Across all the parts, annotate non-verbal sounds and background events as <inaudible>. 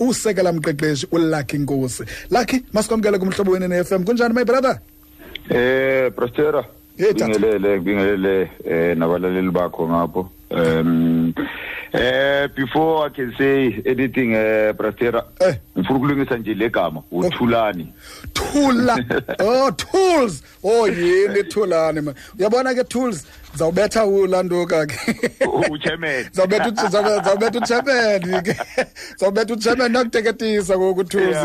usekela mqeqeshi ulucky nkosi lucky masikwamkele kumhlobo wene ne-fm kunjani my brother? Eh Prostera. Hey, tata. bingelele bingelele eh nabalaleli bakho ngapho. Um eh before I can say anything eh Prostera Eh. ngifuna ukulungisa nje legama uthulani. Thula. <laughs> Oh tools oh yini thulani man. Uyabona ke tools zawubetha ulanduka ke. Uchairman <laughs> zawubetha u- zawu- zawubetha uchairman ke. <laughs> Zawubetha uchairman nakuteketisa ngoku tools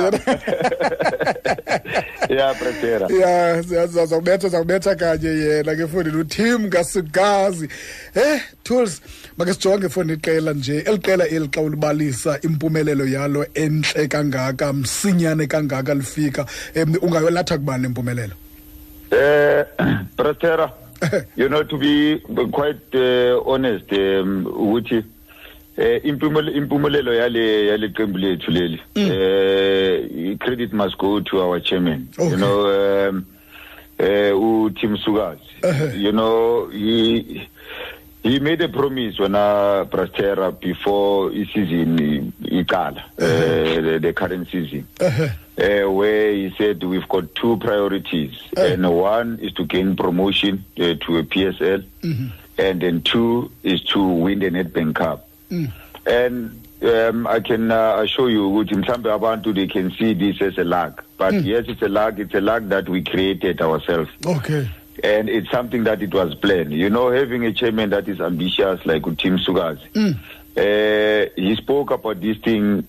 yeah Prostera ya za- za- zawubetha zawubetha kanye yena ke fundi lutim kasukazi eh tools make sijonge fundi iqela nje eli qela eli xa ulibalisa impumelelo yalo entle kangaka msinyane kangaka lifika. Um ungayolatha kubani impumelelo eh <clears throat> Prostera <laughs> you know to be quite uh, honest um ukuthi eh impumelo impumulelo yale yale qembu lethu leli eh credit must go to our chairman. Okay. you know um eh u Tim Uh-huh. you know he he made a promise when uh Prastera before the season iqala uh, the, the current season Uh-huh. uh, where he said we've got two priorities, Uh. and one is to gain promotion uh, to a PSL, and then two is to win the Nedbank Cup. And um, I can uh, assure you, ukuthi mhlambe abantu they can see this as a lag. but yes, it's a lag. It's a lag that we created ourselves. okay And it's something that it was planned. You know, having a chairman that is ambitious like Tim Sukazi, uh, he spoke about this thing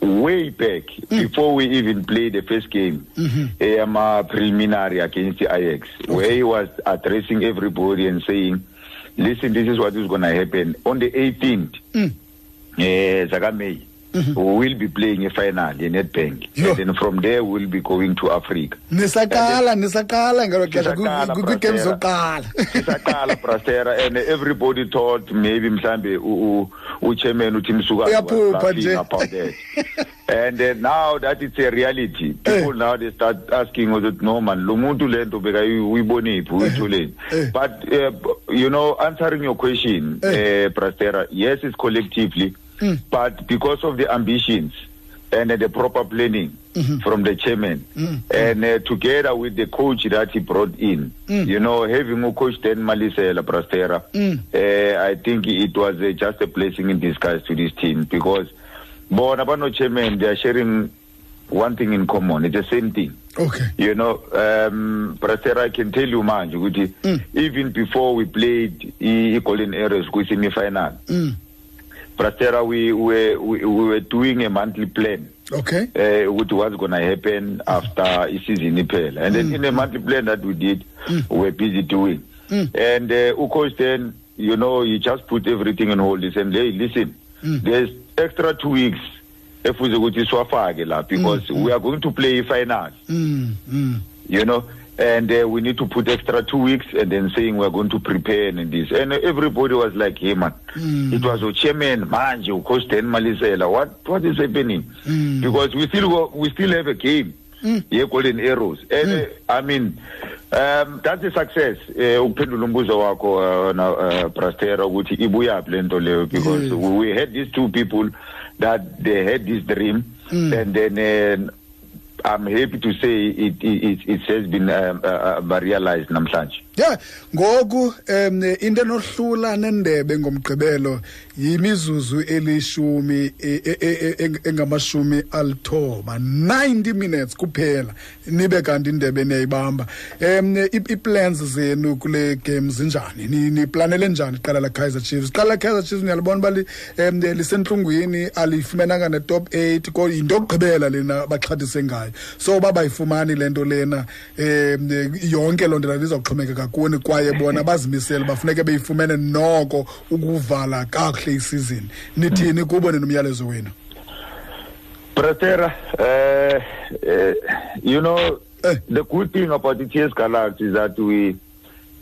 way back before we even played the first game, mm-hmm. um, preliminary against the Ajax, where he was addressing everybody and saying, listen, this is what is going to happen. On the 18th, Mm. eh, Zaka May, we will be playing a final in Nedbank. Yo. And then from there, we'll be going to Africa. nisaqala nisaqala ngelo xesha Sisaqala, kwiigame Brastera. zokuqala sisaqala Prastera <laughs> and everybody thought maybe mhlambe u- u- uchairman uTim Suka Uyaphupha nje. <laughs> about that and uh, now that it's a reality people now they start asking ukuthi no man lo muntu lento beka uyiboniphi uyitholeni Eh. but uh, you know answering your question Eh. uh, Prastera yes it's collectively but because of the ambitions and uh, the proper planning from the chairman and uh, together with the coach that he brought in you know having a coach then Malesela Prastera uh, I think it was uh, just a blessing in disguise to this team because bona bano chairman they are sharing one thing in common. It's the same thing. Okay. You know um Prastera I can tell you man, ukuthi even before we played i i Golden Arrows ku semi final Mm. Prastera we were we, we were doing a monthly plan. Okay. Uh, with what's going to happen after a season iphela. And then in a monthly plan that we did we were busy doing. And uh, coach then you know he just put everything on hold. He said hey listen there's extra two weeks efuze ukuthi siwafake la because we are going to play final mm, mm. you know and uh, we need to put extra two weeks and then saying we're going to prepare and this. And everybody was like hey man it was a chairman. Manje coach Dan Malesela. What what is happening? Because we still go, we still have a game. Yeah golden arrows. And uh, i mean um that's a success. Uh, ukuphendula umbuzo wakho uh, na uh, Prastera ukuthi ibuyaphi lento leyo? Because Yes. we, we had these two people that they had this dream. And then uh, I'm happy to say it it, it, it has been um, uh, uh, realized namhlanje. yeah ngoku um into enohlula nendebe ngomgqibelo yimizuzu elishumi e- e- e- e- engamashumi alithoba. 90 minutes kuphela nibe kanti indebe niyayibamba. Um ii-plans zenu kule game zinjani? Ni- niplanele njani iqala la-kaizer chiefs? Iqala la-kaizer chiefs niyalibona uba li- um lisentlungwini alifumenanga ne-top eight ko yinto yokugqibela lena baxhathise ngayo. So uba bayifumani le nto lena um yonke loo nto lana izawuxhomekeka kuni kwaye bona bazimisele bafuneke beyifumene noko ukuvala kakuhle isizini nithini kubo nenomyalezo wenu Pratera, uh, uh, you know Eh. the good thing about the TS Galaxy is that we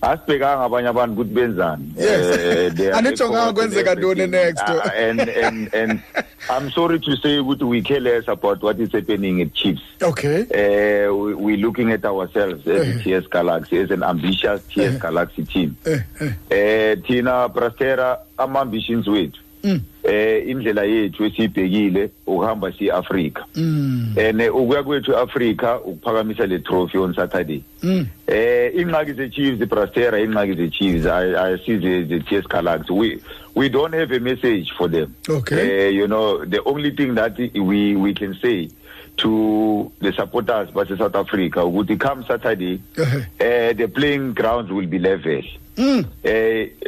asibhekanga abanye abantu ukuthi benzani. Eh, <laughs> Anijonganga kwenzeka ntoni next. Ah, and and and I'm sorry to say we care less about what is happening at Chiefs okay uh, we, we're looking at ourselves as Eh. a TS Galaxy, as an ambitious TS Eh. Galaxy team. eh, eh. Eh, Tina Prastera, ama ambitions wethu. Mm. Eh indlela yethu esibhekile ukuhamba siAfrica Mm. and eh, ukuya kwethu eAfrica ukuphakamisa le trophy on Saturday Mm. eh ingxaki ze Chiefs iBrastera ingxaki ze Chiefs ayisize the TS Galaxy we we don't have a message for them Okay. uh, you know the only thing that we we can say to the supporters base South Africa ukuthi come Saturday uh, the playing grounds will be level Mm. uh,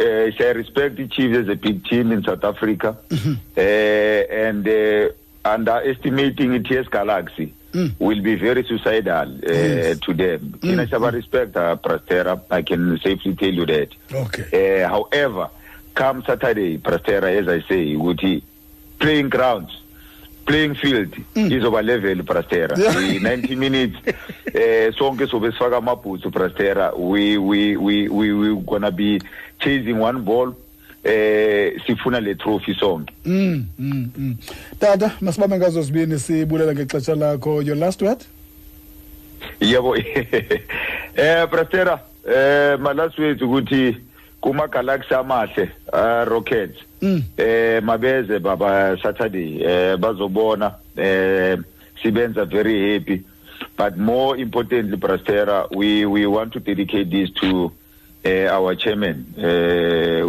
uh, I respect the Chiefs as a big team in South Africa uh, and uh, underestimating TS Galaxy Mm. will be very suicidal uh, Yes. to them. Mm. Mm. respect uh, Prastera, I can safely tell you that. Okay. Uh, however, come Saturday, Prastera, as I say, ukuthi playing grounds, playing field mm. over level Prastera. Yeah. The <laughs> 90 minutes eh sonke sobe sifaka amabhutsu Prastera. We we we we we gonna be chasing one ball eh sifuna le trophy sonke. Mm, mm, mm. Tata, masibambe ngazo zibini sibulela ngexesha lakho. Your last word? Yebo. <laughs> eh Prastera, eh malazi wethu ukuthi kuma Galaxy amahle, uh, Rockets. Mm. eh mabeze baba Saturday eh bazobona eh sibenza very happy but more importantly Prastera we we want to dedicate this to uh, our chairman uh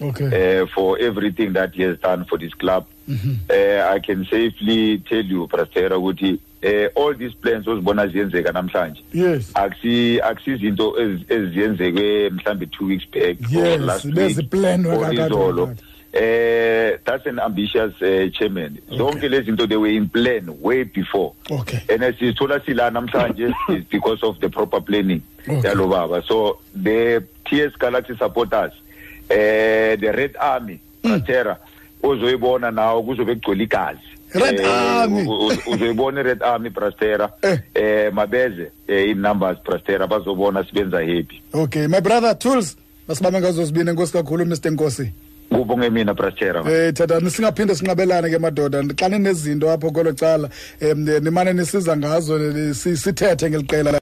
Okay. uh, for everything that he has done for this club Mhm. uh, I can safely tell you Prastera ukuthi uh, all these plans ozibona ziyenzeka namhlanje Yes. akusi akusizinto ezi- eziyenzeke mhlambe 2 weeks back or Yes, last week beziplanwe or kakade izolo eh that's an ambitious uh, chairman zonke lezi zinto they were in plan way before Okay. and sithola sila namhlanje <laughs> is because of the proper planning Okay. baba so the TS Galaxy supporters eh the Red Army Terra uzoyibona nawo kuzobe kugcwele igazi Red Eh, Army. u- u- uzoyibona i-Red Army Prastera Eh. eh mabeze eh, in numbers Prastera bazobona sibenza happy Okay, my brother Tools, masibambe ngazo zibini enkosi kakhulu Mr Nkosi. kubonge mina Prastera Eh thatha singaphinde sinqabelane ke madoda xa ninezinto apho kwelo cala em nimane nisiza ngazo si- sithethe ngeliqela